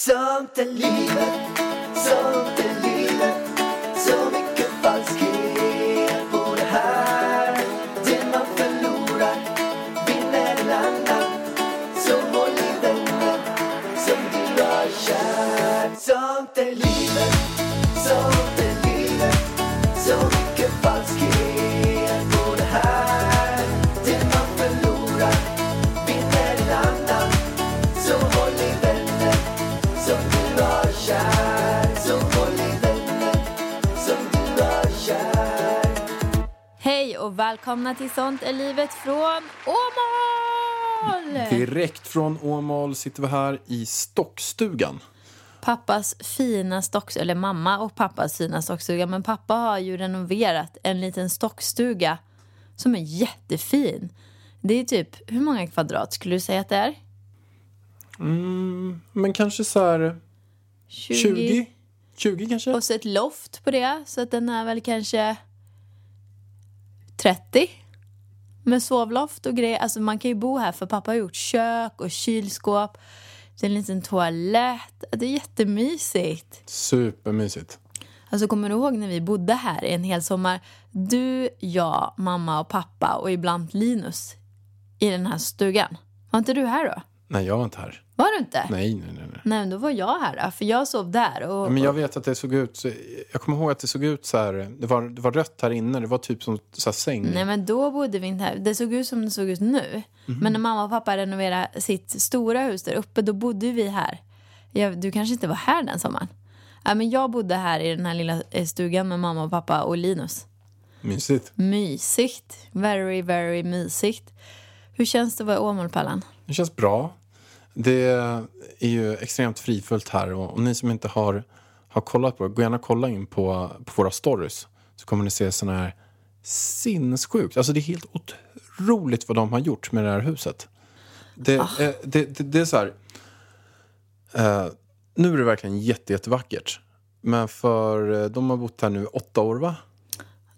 Sånt är välkomna till Sånt är livet från Åmål! Direkt från Åmål sitter vi här i Stockstugan. Pappas fina stockstuga, eller mamma och pappas fina stockstuga. Men pappa har ju renoverat en liten stockstuga som är jättefin. Det är typ, hur många kvadrat skulle du säga att det är? Men kanske så här 20? 20 kanske? Och så ett loft på det, så att den är väl kanske 30. Med sovloft och grejer. Alltså man kan ju bo här för pappa har gjort kök och kylskåp. Det är en liten toalett. Det är jättemysigt. Supermysigt. Alltså kommer du ihåg när vi bodde här en hel sommar? Du, jag, mamma och pappa och ibland Linus i den här stugan. Var inte du här då? Nej, jag var inte här. Var du inte? Nej, nej, nej. nej. Nej, men då var jag här då, för jag sov där. Och, Men jag vet att det såg ut... så- Jag kommer ihåg att det såg ut så här... Det var, det var rött här inne. Det var typ som så här säng. Nej men då bodde vi inte här. Det såg ut som det såg ut nu. Mhm. Men när mamma och pappa renoverade sitt stora hus där uppe, då bodde vi här. Jag, du kanske inte var här den sommaren? Ja, men jag bodde här i den här lilla eh, stugan med mamma och pappa och Linus. Mysigt. Mysigt. Very, very mysigt. Hur känns det att vara i Åmålpallan? Det känns bra. Det är ju extremt frifullt här. Och, och ni som inte har, har kollat på det, gå gärna och kolla in på, på våra stories. Så kommer ni se sådana här sinnessjukt. Alltså det är helt otroligt vad de har gjort med det här huset. Det, eh, det, det, det är så här. Eh, nu är det verkligen jätte, jättevackert. Men för, eh, de har bott här nu åtta år va?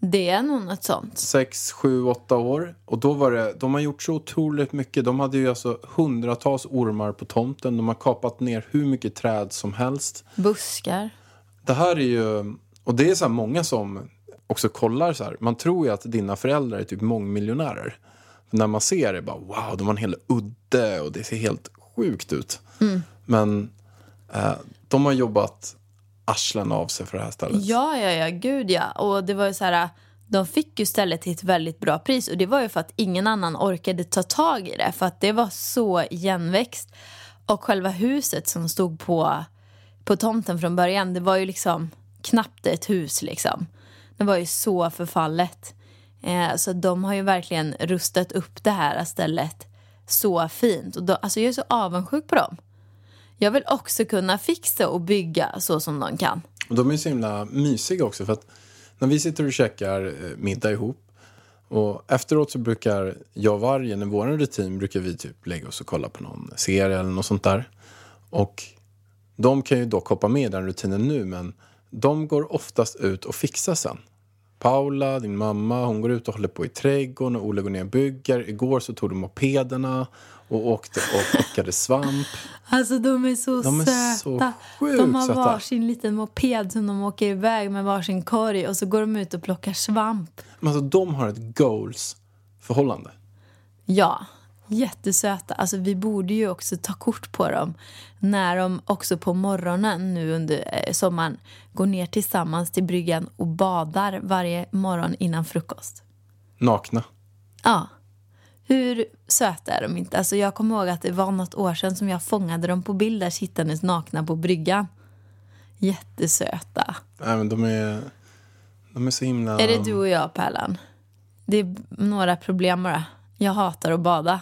Det är nog något sånt. sex, sju, åtta år. Och då var det, de har gjort så otroligt mycket. De hade ju alltså hundratals ormar på tomten. De har kapat ner hur mycket träd som helst. Buskar. Det här är ju, och det är så många som också kollar så här. Man tror ju att dina föräldrar är typ mångmiljonärer. När man ser det bara wow, de har en hel udde och det ser helt sjukt ut. Men eh, de har jobbat arslen av sig för det här stället. Ja, ja, ja, gud ja. Och det var ju så här, de fick ju stället till ett väldigt bra pris och det var ju för att ingen annan orkade ta tag i det för att det var så igenväxt. Och själva huset som stod på, på tomten från början, det var ju liksom knappt ett hus liksom. Det var ju så förfallet. Eh, så de har ju verkligen rustat upp det här stället så fint. Och då, alltså jag är så avundsjuk på dem. Jag vill också kunna fixa och bygga så som de kan. Och de är så himla mysiga också för att när vi sitter och käkar eh, middag ihop och efteråt så brukar jag och Vargen, i vår rutin, brukar vi typ lägga oss och kolla på någon serie eller något sånt där. Och de kan ju dock hoppa med i den rutinen nu men de går oftast ut och fixar sen. Paula, din mamma, hon går ut och håller på i trädgården och Olle går ner och bygger. Igår så tog de mopederna och åkte och plockade svamp. Alltså de är så De är söta. så sjukt de har söta. varsin liten moped som de åker iväg med varsin korg och så går de ut och plockar svamp. Men alltså de har ett goals-förhållande. Ja, jättesöta. Alltså vi borde ju också ta kort på dem när de också på morgonen nu under eh, sommaren går ner tillsammans till bryggan och badar varje morgon innan frukost. Nakna. Ja. Hur söta är de inte? Alltså jag kommer ihåg att det var något år sedan som jag fångade dem på bild där sittandes nakna på bryggan. Jättesöta. Nej, men de är, de är så himla... Är det du och jag, Pärlan? Det är några problem bara. Jag hatar att bada.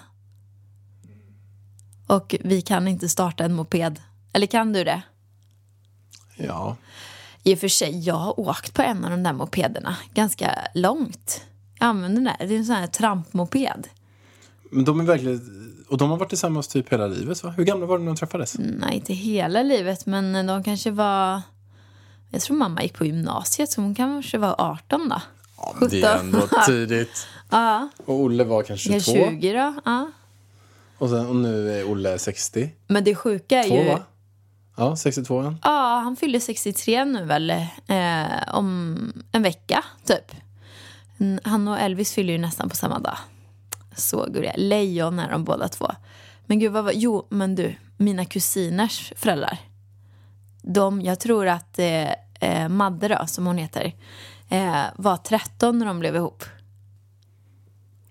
Och vi kan inte starta en moped. Eller kan du det? Ja. I och för sig, jag har åkt på en av de där mopederna ganska långt. Jag använder den där. Det är en sån här trampmoped. Men de är verkligen... Och de har varit tillsammans typ hela livet, va? Hur gamla var de när de träffades? Nej, inte hela livet, men de kanske var... Jag tror mamma gick på gymnasiet, så hon kanske var 18 då. Ja, men det är 17. ändå tidigt. Ja, Och Olle var kanske jag 22. 20 då. Ja. Och, sen, och nu är Olle 60. Men det sjuka är Två, ju... va? Ja, 62 -an. Ja, han fyller 63 nu väl eh, om en vecka typ. Mm, Han och Elvis fyller ju nästan på samma dag. Så gulliga. Lejon är de båda två. Men gud, vad var... Jo, men du, mina kusiners föräldrar. De, jag tror att eh, eh, Madde då, som hon heter, eh, var 13 när de blev ihop.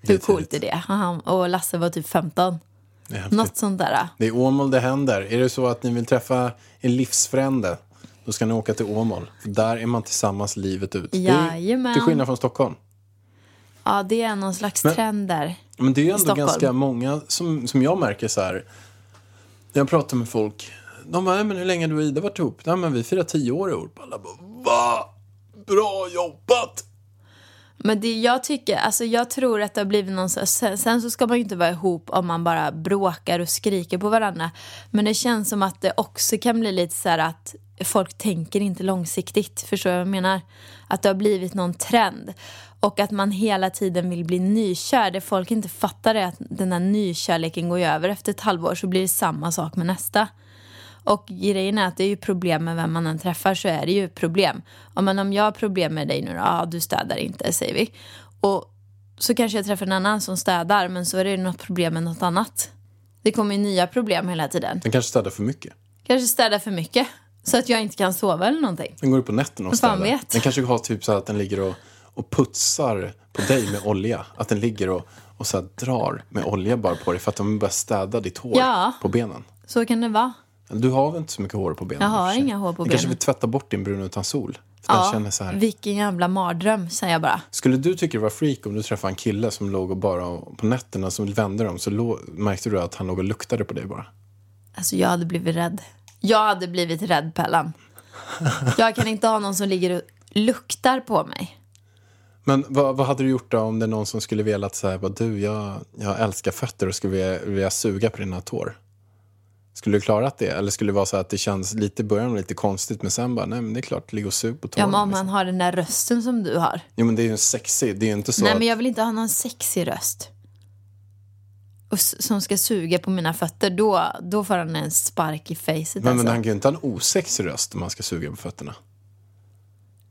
Hur coolt är det? Och Lasse var typ 15. Det är häftigt. Något sånt där. Det är Åmål det händer. Är det så att ni vill träffa en livsfrände, då ska ni åka till Åmål. För där är man tillsammans livet ut. Jajamän. till skillnad från Stockholm. Ja, det är någon slags Men- trend där. Men det är ändå Stockholm. ganska många som, som jag märker så här. När jag pratar med folk. De bara, "Nej, men hur länge har du och Ida varit ihop? Nej, men vi firar tio år i år. Alla bara, va? Bra jobbat! Men det jag tycker, alltså jag tror att det har blivit någon sen, sen så ska man ju inte vara ihop om man bara bråkar och skriker på varandra. Men det känns som att det också kan bli lite så här att folk tänker inte långsiktigt. Förstår du vad jag menar? Att det har blivit någon trend. Och att man hela tiden vill bli nykär. Det folk inte fattar är att den här nykärleken går över. Efter ett halvår så blir det samma sak med nästa. Och grejen är att det är ju problem med vem man än träffar så är det ju problem. Ja, men om jag har problem med dig nu då, ja du städar inte säger vi. Och så kanske jag träffar en annan som städar men så är det ju något problem med något annat. Det kommer ju nya problem hela tiden. Den kanske städar för mycket. Kanske städar för mycket så att jag inte kan sova eller någonting. Den går upp på nätterna och städar. Den kanske har typ så att den ligger och, och putsar på dig med olja. Att den ligger och, och så drar med olja bara på dig för att de börjar städa ditt hår Ja. på benen. Så kan det vara. Du har väl inte så mycket hår på benen? Jag har inga hår på Den kanske benen. vill tvätta bort din brun utan sol. För den känner så här. vilken jävla mardröm säger jag bara. Skulle du tycka det var freak om du träffade en kille som låg och bara på nätterna som vände dem så lå- märkte du att han låg och luktade på dig bara? Alltså jag hade blivit rädd. Jag hade blivit rädd Pellan. Jag kan inte ha någon som ligger och luktar på mig. Men vad, vad hade du gjort då om det är någon som skulle vilja att säga bara, du, jag, jag älskar fötter och skulle vilja, vilja suga på dina tår? Skulle du klarat det? Eller skulle det vara så att det känns lite i början lite konstigt men sen bara, nej men det är klart, ligg och sug på Ja, tårna. men om liksom. man har den där rösten som du har. Jo men det är ju en sexig, det är ju inte så Nej, att... men jag vill inte ha någon sexig röst. Och som ska suga på mina fötter. Då, då får han en spark i facet. Men, alltså. men han kan ju inte ha en osexig röst om man ska suga på fötterna.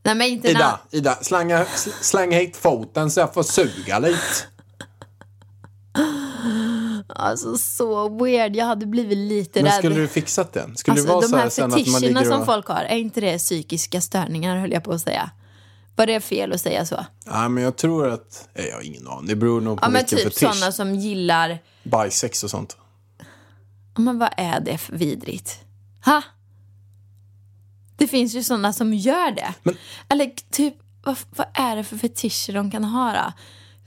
Nej, men inte när... Ida, Ida, slänga, sl- släng hit foten så jag får suga lite. Alltså så weird. Jag hade blivit lite Men rädd. skulle du fixat det? Skulle alltså, vara de så här här att man fetischerna ligger som och... folk har, är inte det psykiska störningar höll jag på att säga? Var det fel att säga så? Ja, men jag tror att... Jag har ingen aning. Det beror nog på Ja, men vilken typ fetisch. sådana som gillar... Bajsex och sånt. Ja, Men vad är det för vidrigt? Ha? Det finns ju sådana som gör det. Men- Eller typ, vad, vad är det för fetischer de kan ha då?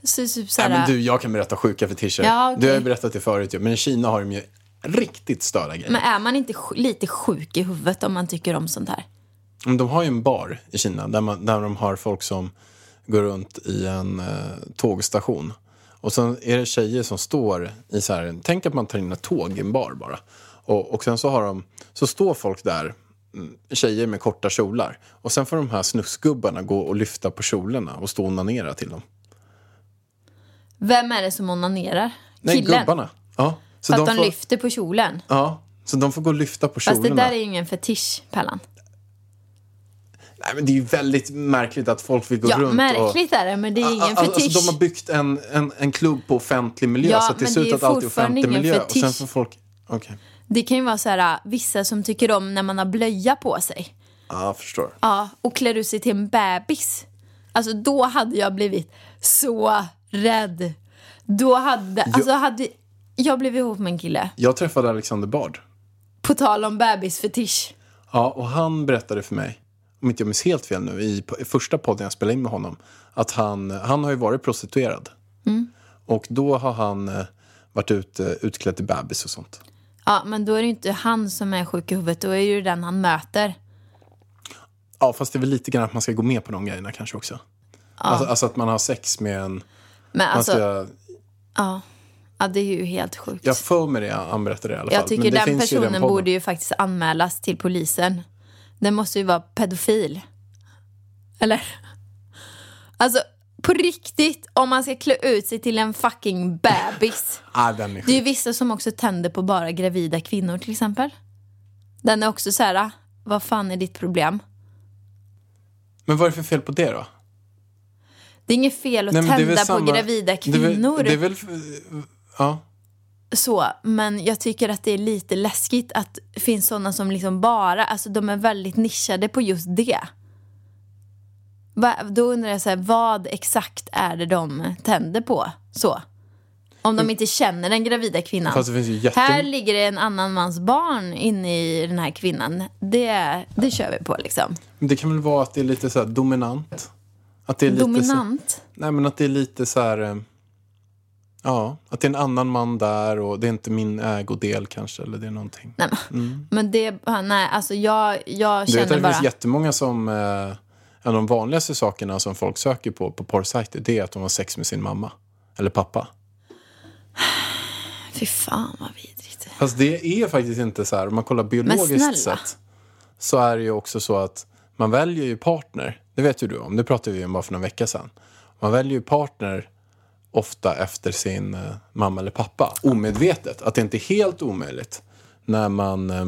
Så, typ Nej, såhär, men du, jag kan berätta sjuka fetischer. Ja, okej. Du har ju berättat det förut ju. Men i Kina har de ju riktigt störda grejer. men är man inte lite sjuk i huvudet om man tycker om sånt här? De har ju en bar i Kina där, man, där de har folk som går runt i en eh, tågstation. Och sen är det tjejer som står i så här, tänk att man tar in ett tåg i en bar bara. Och, och sen så har de, så står folk där, tjejer med korta kjolar. Och sen får de här snusgubbarna gå och lyfta på kjolarna och stå och onanera till dem. Vem är det som onanerar? Nej, Killen? gubbarna. Ja. Så För att de, får, lyfter på kjolen? Ja, så de får gå och lyfta på Fast kjolarna. det där är ju ingen fetisch, Pellan. Nej, men det är ju väldigt märkligt att folk vill gå Ja, runt och... märkligt är det, men det är ingen Alltså, fetisch. de har byggt en, en, en klubb på offentlig miljö Ja, så att det men ser det ut är att allt är offentlig miljö. Och sen fetisch. får folk... Okej. Det kan ju vara så här, vissa som tycker om när man har blöja på sig. Ja, jag förstår. Ja, och klär ut sig till en bebis. Alltså då hade jag blivit så rädd. Då hade, alltså hade jag blivit ihop med en kille. Jag träffade Alexander Bard. På tal om bebisfetisch. Ja, och han berättade för mig, om inte jag minns helt fel nu, i, i första podden jag spelade in med honom, att han, han har ju varit prostituerad. Mm. Och då har han eh, varit ut, eh, utklädd till bebis och sånt. Ja, men då är det inte han som är sjuk i huvudet, då är det ju den han möter. Ja, fast det är väl lite grann att man ska gå med på de grejerna kanske också. Alltså, alltså att man har sex med en... Men alltså, ska, ja. ja, det är ju helt sjukt. jag får med det, han berättade det i alla fall. Jag tycker den finns ju personen podden. borde ju faktiskt anmälas till polisen. Den måste ju vara pedofil. Eller? Alltså, på riktigt, om man ska klä ut sig till en fucking bebis. Ah, den är Det är vissa som också tänder på bara gravida kvinnor till exempel. Den är också så här, ah, vad fan är ditt problem? Men vad är det för fel på det då? Det är inget fel att Nej, tända på samma- gravida Det är väl- kvinnor. Det är väl... Ja. så, men jag tycker att det är lite läskigt att det finns sådana som liksom bara, alltså de är väldigt nischade på just det. Va, då undrar jag så här, vad exakt är det de tänder på? Så. Om de inte känner den gravida kvinnan. Jätte... Här ligger det en annan mans barn inne i den här kvinnan. Det, det kör vi på liksom. Det kan väl vara att det är lite så här dominant? Att det är lite Dominant. Så, nej, men att det är lite så här... eh, Ja, att det är en annan man där och det är inte min ägodel kanske. Eller det är någonting. Nej, men, men det, nej, alltså jag, jag Mm. Du vet känner att det bara... finns jättemånga som... Eh, en av de vanligaste sakerna som folk söker på på porrsajter det är att de har sex med sin mamma. Eller pappa. Fy fan vad vidrigt. Fast det är faktiskt inte så här, om man kollar biologiskt sett. Så är det ju också så att man väljer ju partner. Det vet ju du om, det pratade vi om bara för några vecka sedan. Man väljer ju partner ofta efter sin eh, mamma eller pappa. Omedvetet. Att det inte är helt omöjligt. När man eh,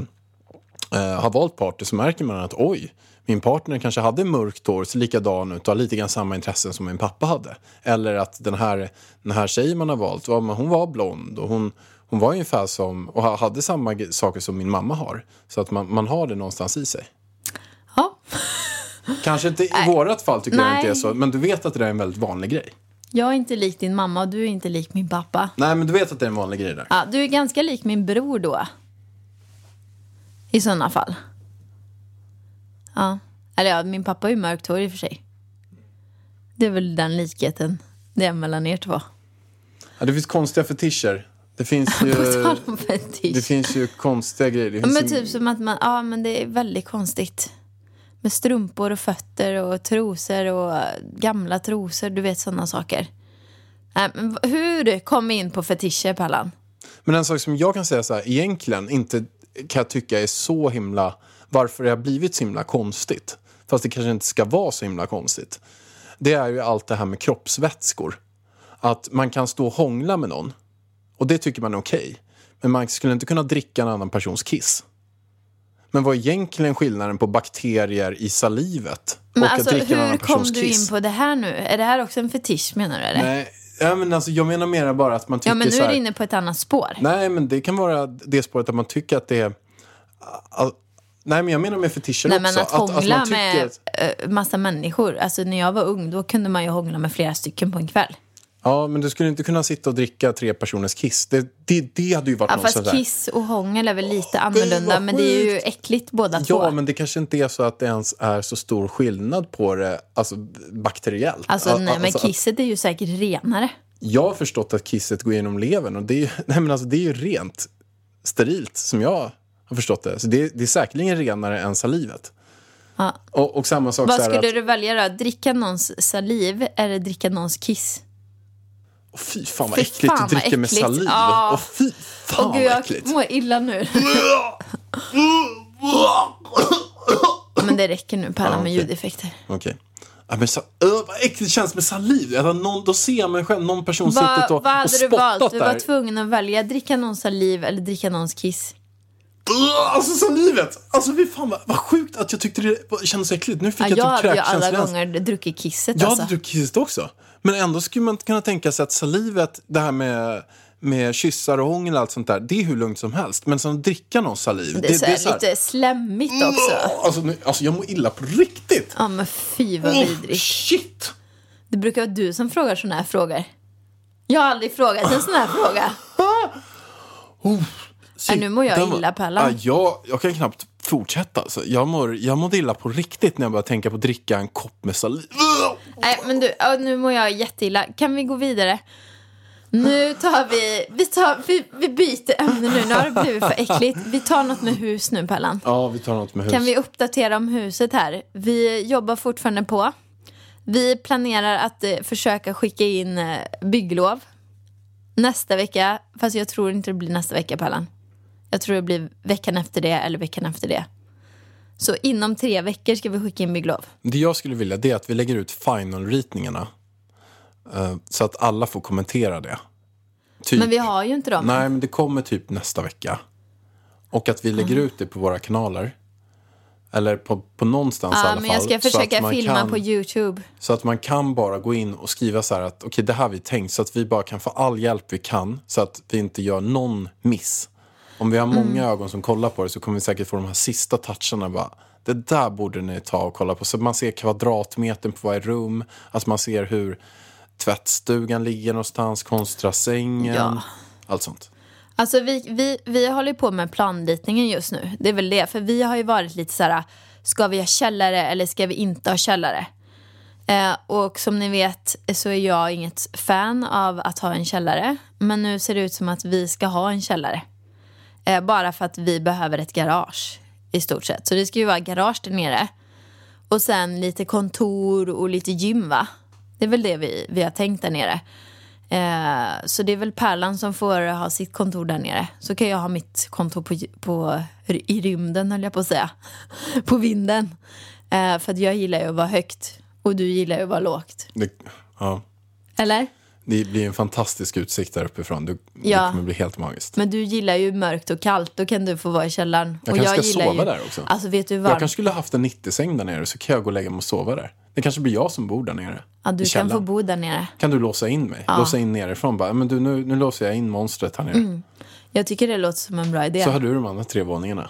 eh, har valt partner så märker man att oj, min partner kanske hade mörkt hår, ser likadan ut och har lite grann samma intressen som min pappa hade. Eller att den här, den här tjejen man har valt, hon var blond och hon, hon var ungefär som, och ha- hade samma saker som min mamma har. Så att man, man har det någonstans i sig. Ja. Kanske inte i vårat fall tycker jag Nej. inte är så, men du vet att det där är en väldigt vanlig grej. Jag är inte lik din mamma och du är inte lik min pappa. Nej, men du vet att det är en vanlig grej där. Ja, du är ganska lik min bror då. I sådana fall. Ja. Eller ja, min pappa är ju mörkt hår i och för sig. Det är väl den likheten det är mellan er två. Ja, det finns konstiga fetischer. Det finns ju, det finns ju konstiga grejer. Det Ja, men ju- typ som att man, ja men det är väldigt konstigt. Med strumpor och fötter och trosor och gamla trosor, du vet sådana saker. Hur kom vi in på fetischer, Pallan? Men en sak som jag kan säga så här, egentligen inte kan jag tycka är så himla, varför det har blivit så himla konstigt. Fast det kanske inte ska vara så himla konstigt. Det är ju allt det här med kroppsvätskor. Att man kan stå och hångla med någon. Och det tycker man är okej. Men man skulle inte kunna dricka en annan persons kiss. Men vad är egentligen skillnaden på bakterier i salivet och Men att alltså, dricka en hur annan kom persons du kiss? in på det här nu? Är det här också en fetisch menar du? Eller? Nej, ja, men alltså, jag menar mera bara att man tycker ja, men nu är du inne på ett annat spår. Nej, men det kan vara det spåret att man tycker att det är... Nej, men jag menar med fetischer Nej, också. men att hångla man tycker med att- eh, massa människor. Alltså när jag var ung, då kunde man ju hångla med flera stycken på en kväll. Ja, men du skulle inte kunna sitta och dricka tre personers kiss. Det, det, det hade ju varit Ja, något fast kiss och hångel är väl lite annorlunda, vad men det är ju äckligt båda Ja, två. men det kanske inte är så att det ens är så stor skillnad på det alltså, bakteriellt. Alltså, Al- nej, men alltså, att- kisset är ju säkert renare. Jag har förstått att kisset går genom levern och det är, ju- nej, men alltså, det är ju rent sterilt som jag har förstått det. Så det, det är säkerligen renare än salivet. Ja. Och, och samma sak Vad skulle att, du välja då? Dricka någons saliv eller dricka någons kiss? Åh, fy fan vad Fy äckligt fan att dricka vad med saliv. Ja. Åh, fy fan Åh gud, vad jag äckligt. mår illa nu. men det räcker nu, Pärlan, Ja, med okej. ljudeffekter. Okej. Ja, men så, öh, vad äckligt det känns med saliv. Någon, då ser man själv någon person suttit Vad, och, vad och hade du spottat valt? Du där. var tvungen att välja dricka någons saliv eller dricka någons kiss. Alltså salivet! Alltså fy fan vad, vad sjukt att jag tyckte det kändes äckligt. Nu fick Ja, jag, jag typ hade ju alla kräkkänsla. gånger druckit kisset Jag alltså. hade druckit kisset också. Men ändå skulle man kunna tänka sig att salivet, det här med, med kyssar och hångel och allt sånt där, det är hur lugnt som helst. Men som att dricka någon saliv, Det är, så här, så här- lite slemmigt också. Alltså, nu, alltså jag mår illa på riktigt. Ja men fy vad Oh, vidrigt. shit! Det brukar vara du som frågar såna här frågor. Jag har aldrig frågat en sån här fråga. Shit, nu mår jag den illa, Pärlan. Ja, jag, jag kan knappt fortsätta. Alltså. Jag, mår, jag mådde illa på riktigt när jag började tänka på att dricka en kopp med saliv. Nej men du, nu mår jag jätteilla. Kan vi gå vidare? Nu tar vi, vi, tar, vi, vi byter ämne nu. Nu har det blivit för äckligt. Vi tar något med hus nu Pallan. Ja, vi tar något med hus. Kan vi uppdatera om huset här? Vi jobbar fortfarande på. Vi planerar att eh, försöka skicka in eh, bygglov nästa vecka. Fast jag tror inte det blir nästa vecka Pallan. Jag tror det blir veckan efter det eller veckan efter det. Så inom tre veckor ska vi skicka in bygglov. Det jag skulle vilja det är att vi lägger ut final-ritningarna. eh, så att alla får kommentera det. Typ. Men vi har ju inte dem. Nej, men det kommer typ nästa vecka. Och att vi lägger ut det på våra kanaler. Eller på, på någonstans i Ja, alla men fall. jag ska försöka filma kan- på YouTube. Så att man kan bara gå in och skriva så här att okej, det här har vi tänkt. Så att vi bara kan få all hjälp vi kan. Så att vi inte gör någon miss. Om vi har Mm. många ögon som kollar på det så kommer vi säkert få de här sista toucherna. Bara, det där borde ni ta och kolla på. Så man ser kvadratmetern på varje rum. Alltså man ser hur tvättstugan ligger någonstans kontra sängen. Ja. Allt sånt. Alltså vi, vi, vi håller på med planritningen just nu. Det är väl det. För vi har ju varit lite så här, ska vi ha källare eller ska vi inte ha källare? Eh, och som ni vet så är jag inget fan av att ha en källare. Men nu ser det ut som att vi ska ha en källare. Eh, bara för att vi behöver ett garage i stort sett. Så det ska ju vara garage där nere. Och sen lite kontor och lite gym va? Det är väl det vi, vi har tänkt där nere. Eh, så det är väl Pärlan som får ha sitt kontor där nere. Så kan jag ha mitt kontor på, på, i rymden höll jag på att säga. på vinden. Eh, för jag gillar ju att vara högt och du gillar ju att vara lågt. Det, ja. Eller? Det blir en fantastisk utsikt där uppifrån. Det, Ja. det kommer bli helt magiskt. Men du gillar ju mörkt och kallt, då kan du få vara i källaren. Jag kanske ska gillar sova ju, där också. Alltså vet du vad? Jag kanske skulle ha haft en 90-säng där nere så kan jag gå och lägga mig och sova där. Det kanske blir jag som bor där nere. ja, du kan få bo där nere. Kan du låsa in mig? Låsa in nerifrån bara. Men du, nu, nu låser jag in monstret här nere. Mm. Jag tycker det låter som en bra idé. Så har du de andra tre våningarna.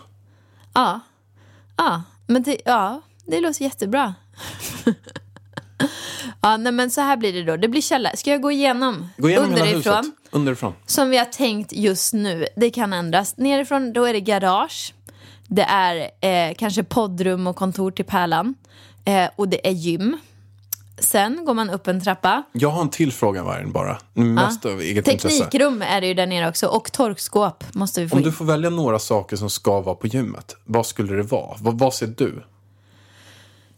Ja. Ja, men det, ja, det låter jättebra. ja, nej, men så här blir det då. Det blir källare. Ska jag gå igenom? Gå igenom Underifrån. Underifrån. Som vi har tänkt just nu. Det kan ändras. Nerifrån då är det garage. Det är eh, kanske poddrum och kontor till Pärlan. Eh, och det är gym. Sen går man upp en trappa. Jag har en till fråga Vargen bara. Mest av eget intresse. Teknikrum är det ju där nere också. Och torkskåp måste vi få Om in. du får välja några saker som ska vara på gymmet. Vad skulle det vara? Vad, vad ser du?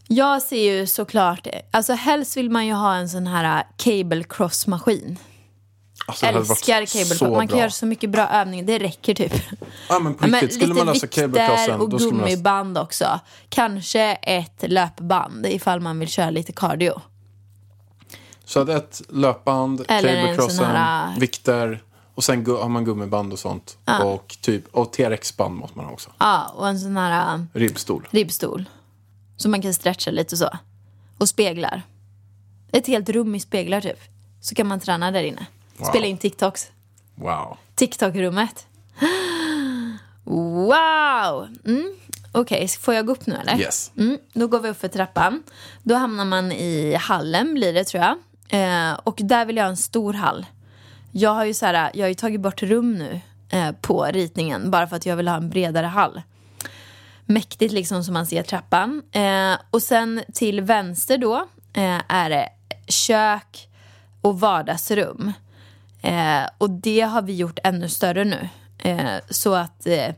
Jag ser ju såklart, alltså helst vill man ju ha en sån här äh, cable cross maskin. Alltså, Älskar cable cross. Man kan bra. göra så mycket bra övningar, det räcker typ. Ja, men på Ja, riktigt. Skulle man lösa vikter cablecrossen, och gummiband också. Kanske ett löpband ifall man vill köra lite cardio. Så att ett löpband, Eller en cablecrossen, sån här- äh, vikter och sen har man gummiband och sånt. Och typ, och TRX-band måste man ha också. Ja, och en sån här äh, Ribbstol. ribbstol. Så man kan stretcha lite och så. Och speglar. Ett helt rum i speglar typ. Så kan man träna där inne. Wow. Spela in TikToks. Wow. TikTok-rummet. Wow! Mm. Okej, får jag gå upp nu eller? Yes. Mm, då går vi upp för trappan. Då hamnar man i hallen blir det tror jag. Eh, och där vill jag ha en stor hall. Jag har ju, så här, jag har ju tagit bort rum nu eh, på ritningen bara för att jag vill ha en bredare hall. Mäktigt liksom som man ser trappan. Eh, och sen till vänster då eh, är det kök och vardagsrum. Eh, och det har vi gjort ännu större nu. Eh, så att eh,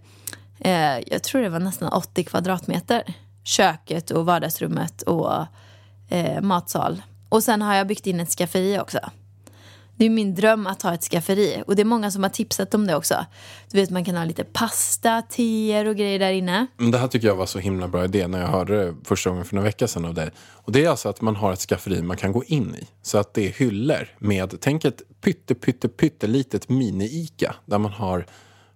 eh, jag tror det var nästan 80 kvadratmeter. Köket och vardagsrummet och eh, matsal. Och sen har jag byggt in ett skafferi också. Det är min dröm att ha ett skafferi. Och det är många som har tipsat om det också. Du vet man kan ha lite pasta, teer och grejer där inne. Men det här tycker jag var så himla bra idé när jag hörde det första gången för några veckor sedan av dig. Och det är alltså att man har ett skafferi man kan gå in i. Så att det är hyllor med, tänk ett pytte, pytte, pytte litet mini-Ica. Där man har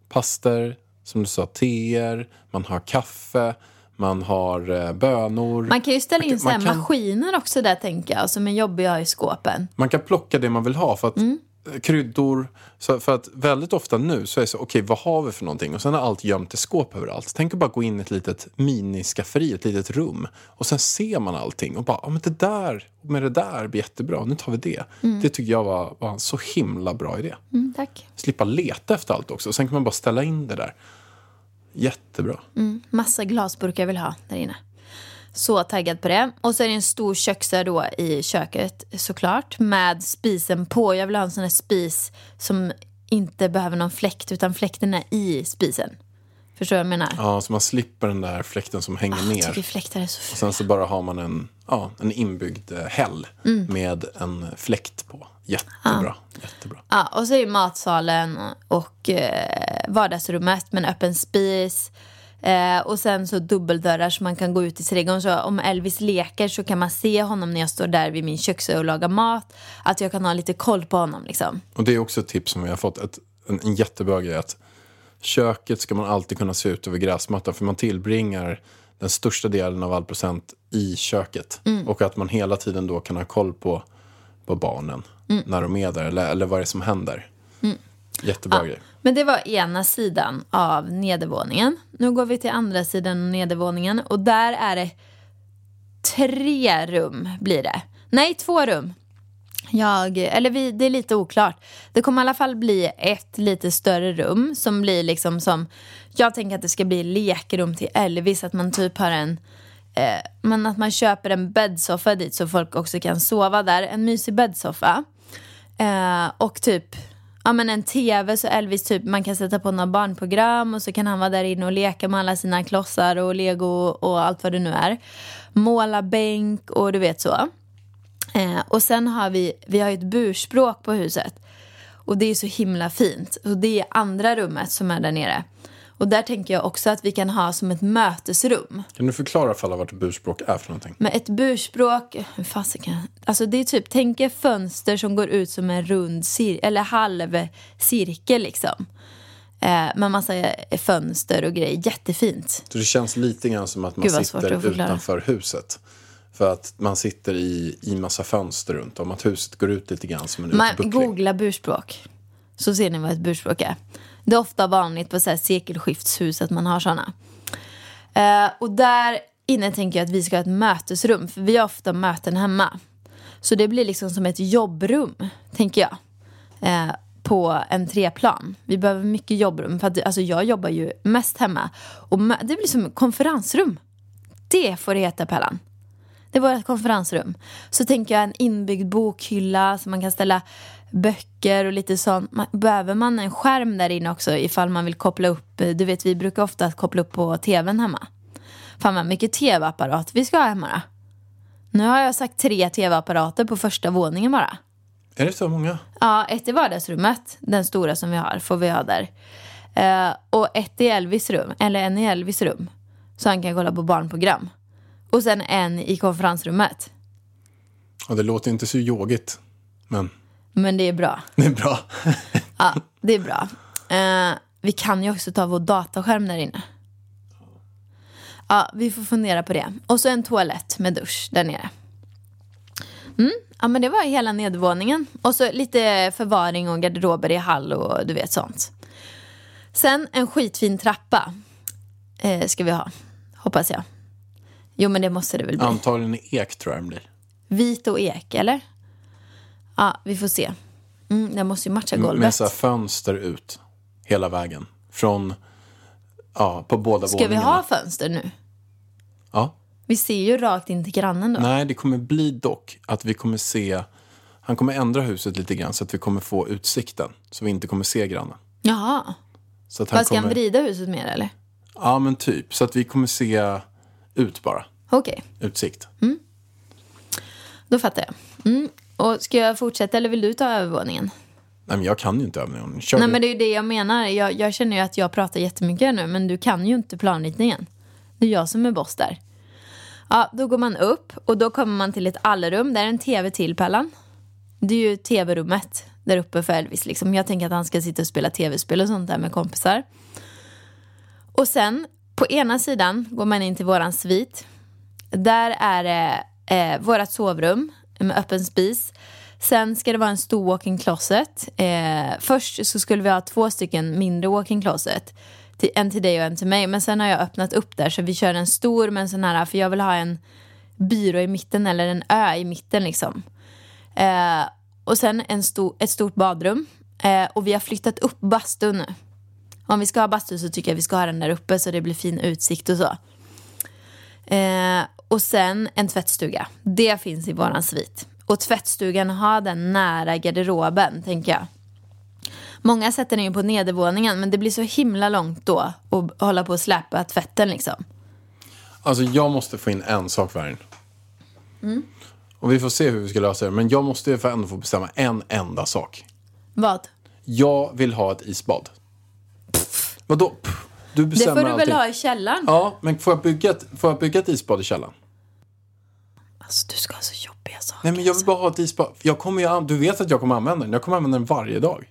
pastor, som du sa, teer, man har kaffe, man har eh, bönor. Man kan ju ställa in Man man kan- maskiner också där tänker jag. Som är jobbiga i skåpen. Man kan plocka det man vill ha. För att Mm. eh, kryddor. Så för att väldigt ofta nu så är det så, okej vad har vi för någonting? Och sen är allt gömt i skåp överallt. Tänk att bara gå in i ett litet miniskafferi, ett litet rum. Och sen ser man allting och bara, ja men det där med det där blir jättebra, nu tar vi det. Det tycker jag var, var en så himla bra idé. Mm, tack. Slippa leta efter allt också. Och sen kan man bara ställa in det där. Jättebra. Massa glasburkar jag vill ha där inne. Så taggad på det. Och så är det en stor köksö då i köket såklart. Med spisen på. Jag vill ha en sån här spis som inte behöver någon fläkt. Utan fläkten är i spisen. Förstår du vad jag menar? Ja, så man slipper den där fläkten som hänger Jag ner. tycker fläktar är så Och fint. sen så bara har man en, ja, en inbyggd eh, häll Mm. med en fläkt på. Jättebra. Jättebra. Ja, och så är matsalen och eh, vardagsrummet med en öppen spis. Eh, och sen så dubbeldörrar så man kan gå ut i trädgården. Så om Elvis leker så kan man se honom när jag står där vid min köksö och lagar mat. Att jag kan ha lite koll på honom liksom. Och det är också ett tips som vi har fått. Ett, en, en jättebra grej att köket ska man alltid kunna se ut över gräsmattan för man tillbringar den största delen av all procent i köket. Och att man hela tiden då kan ha koll på, på barnen när de är där eller, eller vad det är som händer. Jättebra grej. Men det var ena sidan av nedervåningen. Nu går vi till andra sidan av nedervåningen och där är det tre rum blir det. Nej, två rum. Jag, eller vi, det är lite oklart. Det kommer i alla fall bli ett lite större rum som blir liksom som, jag tänker att det ska bli lekrum till Elvis, att man typ har en, eh, men att man köper en bäddsoffa dit så folk också kan sova där, en mysig bäddsoffa. Eh, och typ ja, men en tv så Elvis typ, man kan sätta på några barnprogram och så kan han vara där inne och leka med alla sina klossar och lego och allt vad det nu är. Måla bänk och du vet så. Eh, och sen har vi, vi har ju ett burspråk på huset. Och det är så himla fint. Och det är andra rummet som är där nere. Och där tänker jag också att vi kan ha som ett mötesrum. Kan du förklara för alla vad ett burspråk är för någonting? Men ett burspråk, hur fasiken, alltså det är typ, tänk er fönster som går ut som en rund cir eller halv cirkel liksom. Eh, med massa fönster och grejer, jättefint. Så det känns lite grann som att man Gud, sitter utanför huset. För att man sitter i, i massa fönster runt om. Att huset går ut lite grann som en Man utbuckling. googla burspråk, så ser ni vad ett burspråk är. Det är ofta vanligt på så här sekelskiftshus att man har sådana. Eh, och där inne tänker jag att vi ska ha ett mötesrum, för vi har ofta möten hemma. Så det blir liksom som ett jobbrum, tänker jag. Eh, på en treplan. Vi behöver mycket jobbrum. För att, alltså, jag jobbar ju mest hemma. Och det blir som ett konferensrum. Det får det heta, Pellan. Det var ett konferensrum. Så tänker jag en inbyggd bokhylla så man kan ställa böcker och lite sånt. Man, behöver man en skärm där inne också ifall man vill koppla upp? eh, Du vet, vi brukar ofta koppla upp på tvn hemma. Fan vad mycket tv-apparat vi ska ha hemma då. Nu har jag sagt tre tv-apparater på första våningen bara. Är det så många? Ja, ett i vardagsrummet, den stora som vi har, får vi ha där. Eh, och ett i Elvis rum, eller en i Elvis rum. Så han kan kolla på barnprogram. Och sen en i konferensrummet. Och det låter inte så yogigt. Men Men det är bra. det är bra. Ja, det är bra. Eh, vi kan ju också ta vår dataskärm där inne. Ja, vi får fundera på det. Och så en toalett med dusch där nere. Mm, ja men det var hela nedervåningen. Och så lite förvaring och garderober i hall och du vet sånt. Sen en skitfin trappa eh, ska vi ha, hoppas jag. Jo men det måste det väl bli. Antagligen ek tror jag den blir. Vit och ek, eller? Ja, vi får se. Mm, den måste ju matcha Med golvet. så här fönster ut hela vägen. Från, ja, på båda Ska vi våningarna. ha fönster nu? Ja. Vi ser ju rakt in till grannen då. Nej, det kommer bli dock att vi kommer se... Han kommer ändra huset lite grann så att vi kommer få utsikten. Så vi inte kommer se grannen. Jaha. Så att han ska kommer... han vrida huset mer eller? Ja, men typ. Så att vi kommer se ut bara. Okej, Utsikt. då fattar jag. Mm. Och ska jag fortsätta eller vill du ta övervåningen? Nej, men jag kan ju inte övningen. Kör Nej du. men det är ju det jag menar. Jag, jag känner ju att jag pratar jättemycket nu men du kan ju inte planritningen. Det är jag som är boss där. Ja, då går man upp och då kommer man till ett allrum. Där är en tv till Pallan. Det är ju tv-rummet där uppe för Elvis. Liksom. Jag tänker att han ska sitta och spela tv-spel och sånt där med kompisar. Och sen på ena sidan går man in till våran svit. Där är det eh, vårat sovrum med öppen spis. Sen ska det vara en stor walk-in closet. Eh, först så skulle vi ha två stycken mindre walk-in closet. En till dig och en till mig. Men sen har jag öppnat upp där så vi kör en stor med en sån här, för jag vill ha en byrå i mitten eller en ö i mitten liksom. Eh, och sen en stor, ett stort badrum. Eh, och vi har flyttat upp bastun nu. Om vi ska ha bastu så tycker jag vi ska ha den där uppe så det blir fin utsikt och så. Eh, och sen en tvättstuga. Det finns i våran svit. Och tvättstugan har den nära garderoben, tänker jag. Många sätter den ju på nedervåningen men det blir så himla långt då att hålla på och släpa tvätten liksom. Alltså jag måste få in en sak Vargen. Mm. Och vi får se hur vi ska lösa det. Men jag måste ju ändå få bestämma en enda sak. Vad? Jag vill ha ett isbad. Vadå? Pff, Du Det får du allting. väl ha i källaren? Ja, men får jag, bygga ett, får jag bygga ett isbad i källaren? Alltså du ska ha så jobbiga saker. Nej, men jag vill bara ha ett isbad. Jag kommer ju, du vet att jag kommer använda den. Jag kommer använda den varje dag.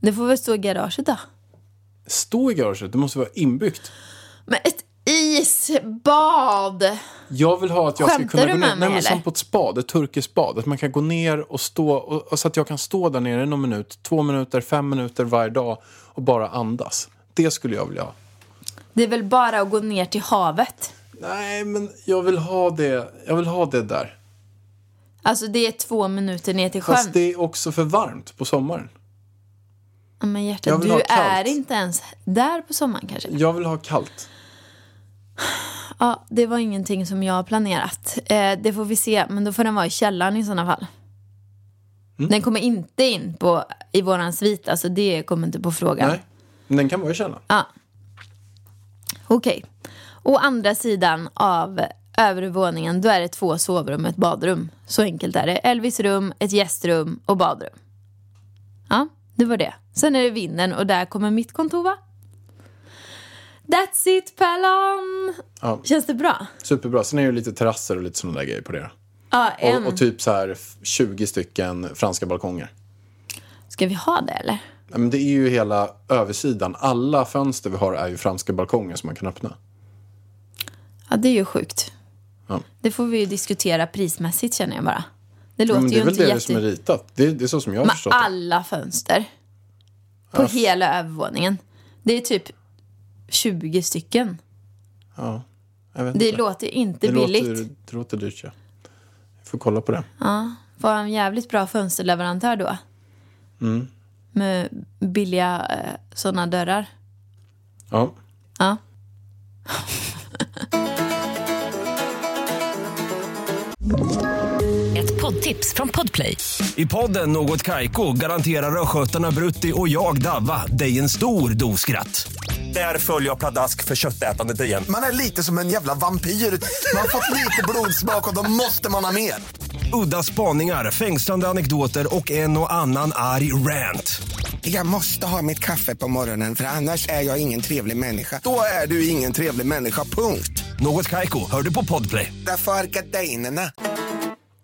Det får väl stå i garaget då. Stå i garaget, det måste vara inbyggt. Men ett isbad! Jag vill ha att jag ska Skämtar kunna du gå ner, med mig, nej, men som på ett spad, ett turkiskt bad. Att man kan gå ner och stå, och, och så att jag kan stå där nere någon minut, två minuter, fem minuter varje dag och bara andas. Det skulle jag vilja ha. Det är väl bara att gå ner till havet. Nej, men jag vill ha det, jag vill ha det där. Alltså det är två minuter ner till sjön. Fast det är också för varmt på sommaren. Men hjärtat, du är inte ens där på sommaren kanske? Jag vill ha kallt. Ja, det var ingenting som jag har planerat. Eh, det får vi se, men då får den vara i källaren i sådana fall. Mm. Den kommer inte in på, i våran svit, alltså det kommer inte på frågan. Nej, men den kan vara i källaren. Ja. Okej. Å andra sidan av övre våningen, då är det två sovrum och ett badrum. Så enkelt är det. Elvis rum, ett gästrum och badrum. Ja, det var det. Sen är det vinden och där kommer mitt kontor va? That's it Pärlan! Ja. Känns det bra? Superbra. Sen är det lite terrasser och lite sådana där grejer på det. Ja, en. Och, och typ så här 20 stycken franska balkonger. Ska vi ha det eller? Men det är ju hela översidan. Alla fönster vi har är ju franska balkonger som man kan öppna. Ja, det är ju sjukt. Ja. Det får vi ju diskutera prismässigt känner jag bara. Det låter Men det ju är väl inte det jätte... som är ritat. Det, det är så som jag har förstått det. alla fönster. På hela övervåningen. Det är typ 20 stycken. Ja, jag vet Det inte. låter inte det billigt. Låter, det låter dyrt, ja. Jag får kolla på det. Ja, var en jävligt bra fönsterleverantör då. Mm. Med billiga eh, sådana dörrar. Ja. Ja. Ett poddtips från Podplay. I podden Något Kaiko garanterar östgötarna Brutti och jag, Davva, dig en stor dos skratt. Där följer jag pladask för köttätandet igen. Man är lite som en jävla vampyr. Man har fått lite blodsmak och då måste man ha mer. Udda spaningar, fängslande anekdoter och en och annan arg rant. Jag måste ha mitt kaffe på morgonen för annars är jag ingen trevlig människa. Då är du ingen trevlig människa, punkt. Något Kaiko, hör du på Podplay. Därför är gardinerna.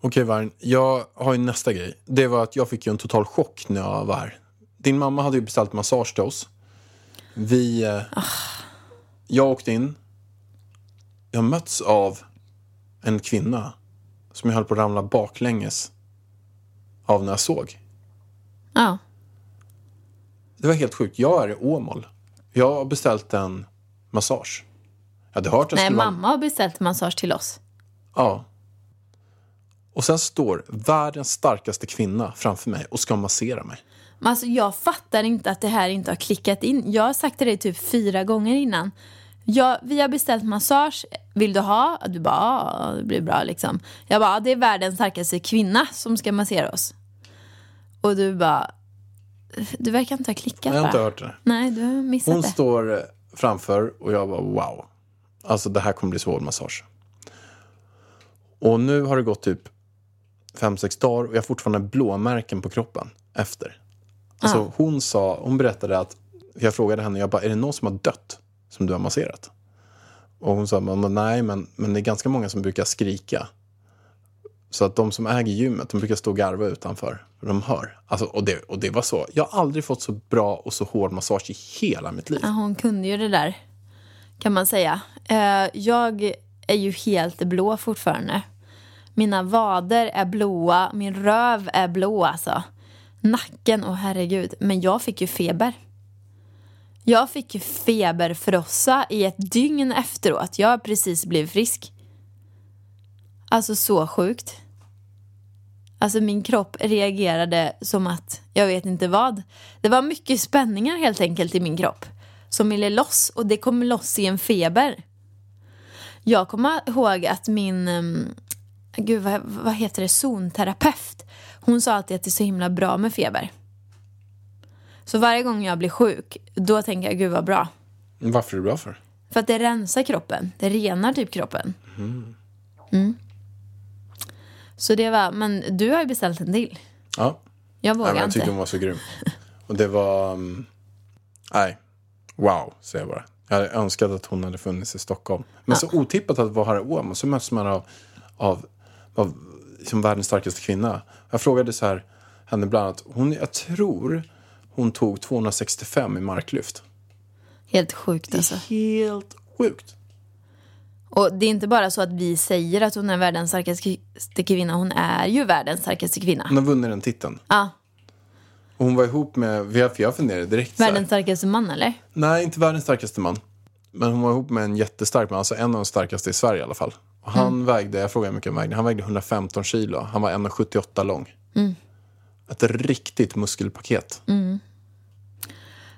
Okej, Varn. Jag har ju nästa grej. Det var att jag fick ju en total chock när jag var här. Din mamma hade ju beställt massage till oss. Vi... Eh, Jag åkte in. Jag möts av en kvinna som jag höll på att ramla baklänges av när jag såg. Ja. Det var helt sjukt. Jag är i Åmål. Jag har beställt en massage. Jag hade hört att Nej, vara... mamma har beställt massage till oss. Ja. Och sen står världens starkaste kvinna framför mig och ska massera mig. Men alltså, jag fattar inte att det här inte har klickat in. Jag har sagt till dig typ fyra gånger innan. Jag, vi har beställt massage. Vill du ha? Du bara, ja, det blir bra liksom. Jag bara, det är världens starkaste kvinna som ska massera oss. Och du bara, du verkar inte ha klickat Jag har bara. inte hört det. Nej, du har missat Hon det. står eh, framför och jag bara wow. Alltså det här kommer bli svår massage. Och nu har det gått typ fem sex dagar och jag har fortfarande blåmärken på kroppen efter. Alltså hon sa, hon berättade att, jag frågade henne, jag bara, är det någon som har dött som du har masserat? Och hon sa, nej men, men det är ganska många som brukar skrika. Så att de som äger gymmet, de brukar stå och garva utanför. För de hör. Alltså, och, det, och det var så. Jag har aldrig fått så bra och så hård massage i hela mitt liv. Ja, hon kunde ju det där, kan man säga. Eh, jag är ju helt blå fortfarande. Mina vader är blåa, min röv är blå alltså. Nacken, åh herregud. Men jag fick ju feber. Jag fick ju feberfrossa i ett dygn efteråt. Jag har precis blivit frisk. Alltså så sjukt. Alltså min kropp reagerade som att, jag vet inte vad. Det var mycket spänningar helt enkelt i min kropp. Som ville loss och det kom loss i en feber. Jag kommer ihåg att min, ehm, gud vad, vad heter det, zonterapeut. Hon sa alltid att det är så himla bra med feber. Så varje gång jag blir sjuk, då tänker jag gud vad bra. Varför är det bra för? För att det rensar kroppen. Det renar typ kroppen. Mm. Så det var, men du har ju beställt en till. Ja. Jag vågar jag inte. tyckte hon var så grym. Och det var... um, nej. Wow, säger jag bara. Jag hade önskat att hon hade funnits i Stockholm. Men så otippat att vara här i Åmål. Så möts man av, av, av liksom världens starkaste kvinna. Jag frågade så här, henne bland annat. Hon, jag tror hon tog 265 i marklyft. Helt sjukt alltså. Helt sjukt. Och det är inte bara så att vi säger att hon är världens starkaste kvinna. Hon är ju världens starkaste kvinna. Hon har vunnit den titeln. Ja, Och hon var ihop med, för jag- funderade direkt så här, världens starkaste man eller? Nej, inte världens starkaste man. Men hon var ihop med en jättestark man, alltså en av de starkaste i Sverige i alla fall. Han Mm. vägde, jag frågade hur mycket han vägde, han vägde 115 kilo. Han var 1,78 lång. Mm. Ett riktigt muskelpaket.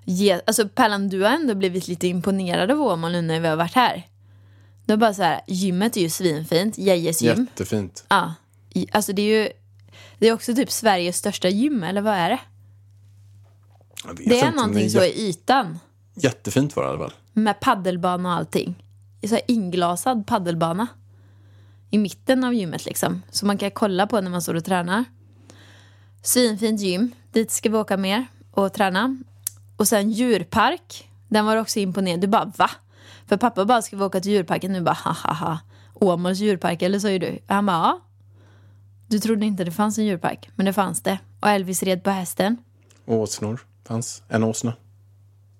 Ge, alltså Pärlan, du har ändå blivit lite imponerad av Åmål nu när vi har varit här. Du har bara så här, gymmet är ju svinfint, Geijes gym. Jättefint. Ja, alltså det är ju, det är också typ Sveriges största gym, eller vad är det? Det är inte, någonting så i ytan. Jättefint var det i alla fall. Med paddelbana och allting. Så inglasad paddelbana. I mitten av gymmet liksom. Så man kan kolla på när man står och tränar. Svinfint gym. Dit ska vi åka mer och träna. Och sen djurpark. Den var också imponerad. Du bara va? För pappa bara ska vi åka till djurparken nu bara ha ha ha. Åmåls djurpark eller så är du? Han bara ja. Du trodde inte det fanns en djurpark. Men det fanns det. Och Elvis red på hästen. Och åsnor fanns. En åsna.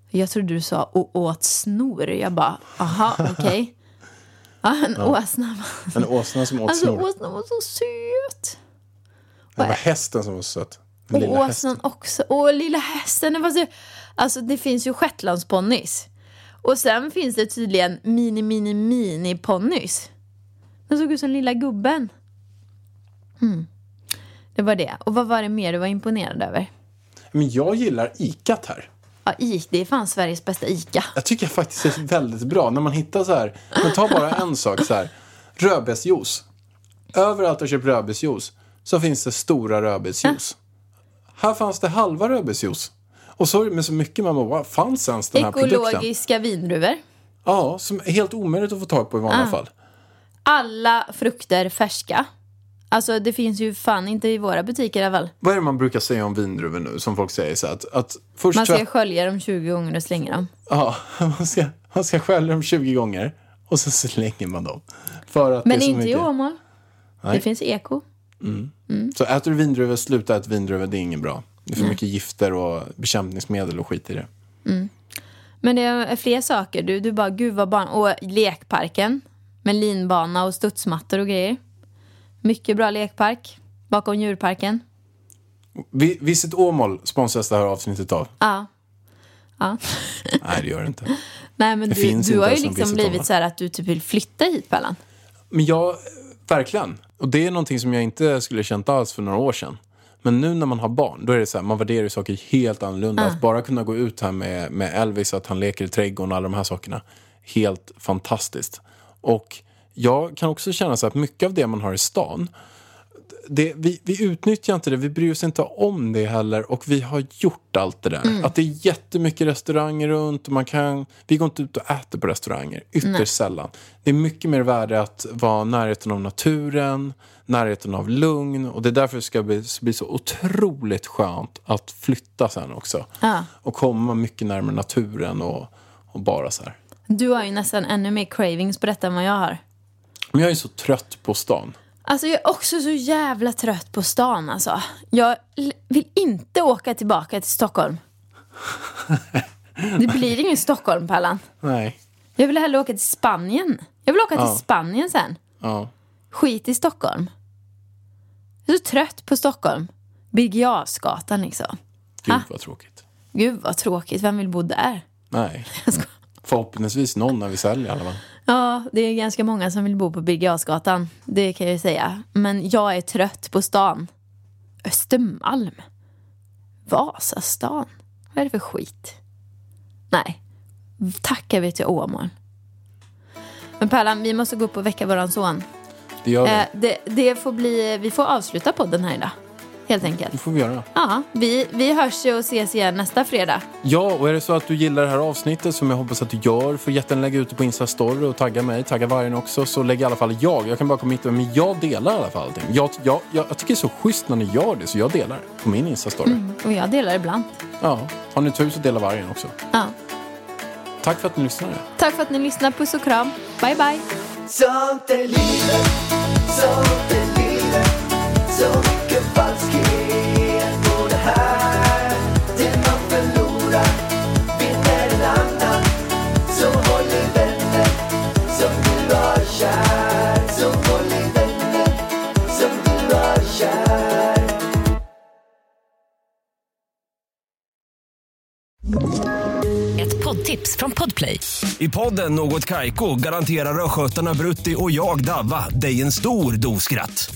Jag trodde du sa och åt snor. Jag bara, aha, okej. Ja, en åsna. En åsna som åt Alltså snor. åsnan var så söt. Det var hästen som var söt. Den Och lilla hästen. åsnan också. Åh, lilla hästen. Det, var så... alltså, det finns ju shetlandsponnys. Och sen finns det tydligen mini, mini, mini ponnys. Den såg ut som lilla gubben. Mm. Det var det. Och vad var det mer du var imponerad över? Men jag gillar ikat här. Ja, det är fan Sveriges bästa ICA. Jag tycker faktiskt det är väldigt bra när man hittar så här. Men ta bara en sak så här. Rödbetsjuice. Överallt jag köper rödbetsjuice så finns det stora rödbetsjuice. Här fanns det halva rödbetsjuice. Och så med så mycket man bara, fanns ens den här produkten? Ekologiska vindruvor. Ja, som är helt omöjligt att få tag på i vanliga fall. Alla frukter färska. Alltså det finns ju fan inte i våra butiker i alla fall. Vad är det man brukar säga om vindruvor nu? Som folk säger så att, att först Man ska skölja dem 20 gånger och slänga dem. Ja, man ska, man ska skölja dem 20 gånger och så slänger man dem. För att Men det är inte i mycket. Åmål. Nej. Det finns eko. Så äter du vindruvor, sluta äta vindruvor, det är inget bra. Det är för mycket gifter och bekämpningsmedel och skit i det. Men det är fler saker. Du, du bara, gud vad barn... Och lekparken. Med linbana och studsmattor och grejer. Mycket bra lekpark. Bakom djurparken. Vi, Visit Åmål sponsras det här avsnittet av. Ja. Ja. Nej, det gör det inte. Nej men Det du, finns du inte har ju liksom blivit så här att du typ vill flytta hit Pallan. Men jag, verkligen. Och det är någonting som jag inte skulle känt alls för några år sedan. Men nu när man har barn, då är det så här, man värderar saker helt annorlunda. Att bara kunna gå ut här med, med Elvis, att han leker i trädgården och alla de här sakerna. Helt fantastiskt. Och jag kan också känna så att mycket av det man har i stan, det, vi, vi utnyttjar inte det, vi bryr oss inte om det heller och vi har gjort allt det där. Att det är jättemycket restauranger runt och man kan, vi går inte ut och äter på restauranger, ytterst sällan. Det är mycket mer värde att vara närheten av naturen, närheten av lugn och det är därför det ska bli, bli så otroligt skönt att flytta sen också. Ja. Och komma mycket närmare naturen och, och bara så här. Du har ju nästan ännu mer cravings på detta än vad jag har. Men jag är så trött på stan. Alltså jag är också så jävla trött på stan alltså. Jag vill inte åka tillbaka till Stockholm. Det blir ingen Stockholm, Pallan. Nej. Jag vill hellre åka till Spanien. Jag vill åka Ja. till Spanien sen. Ja. Skit i Stockholm. Jag är så trött på Stockholm. Birger liksom. Gud Ah. vad tråkigt. Gud vad tråkigt. Vem vill bo där? Nej. Förhoppningsvis någon när vi säljer i alla fall. Ja, det är ganska många som vill bo på Birger Jarlsgatan. Det kan jag ju säga. Men jag är trött på stan. Östermalm. Vasastan. Vad är det för skit? Nej. Tacka vet jag Åmål. Men Pärlan, vi måste gå upp och väcka våran son. Det gör vi. Eh, det, det får bli, vi får avsluta podden här idag. Helt enkelt. Det får vi göra. Ja, vi, vi hörs och ses igen nästa fredag. Ja, och är det så att du gillar det här avsnittet som jag hoppas att du gör, får jättegärna lägga ut det på Insta-story och tagga mig, tagga vargen också, så lägger i alla fall jag. Jag kan bara komma hit, men jag delar i alla fall allting. Jag, jag, jag, jag tycker det är så schysst när ni gör det, så jag delar på min Insta-story. Och jag delar ibland. Ja, har ni tur så dela vargen också. Ja. Tack för att ni lyssnade. Tack för att ni lyssnar. Puss och kram. Bye, bye. Sånt är livet, sånt är livet ett från Podplay. I podden Något Kaiko garanterar östgötarna Brutti och jag, Davva, dig en stor dos skratt.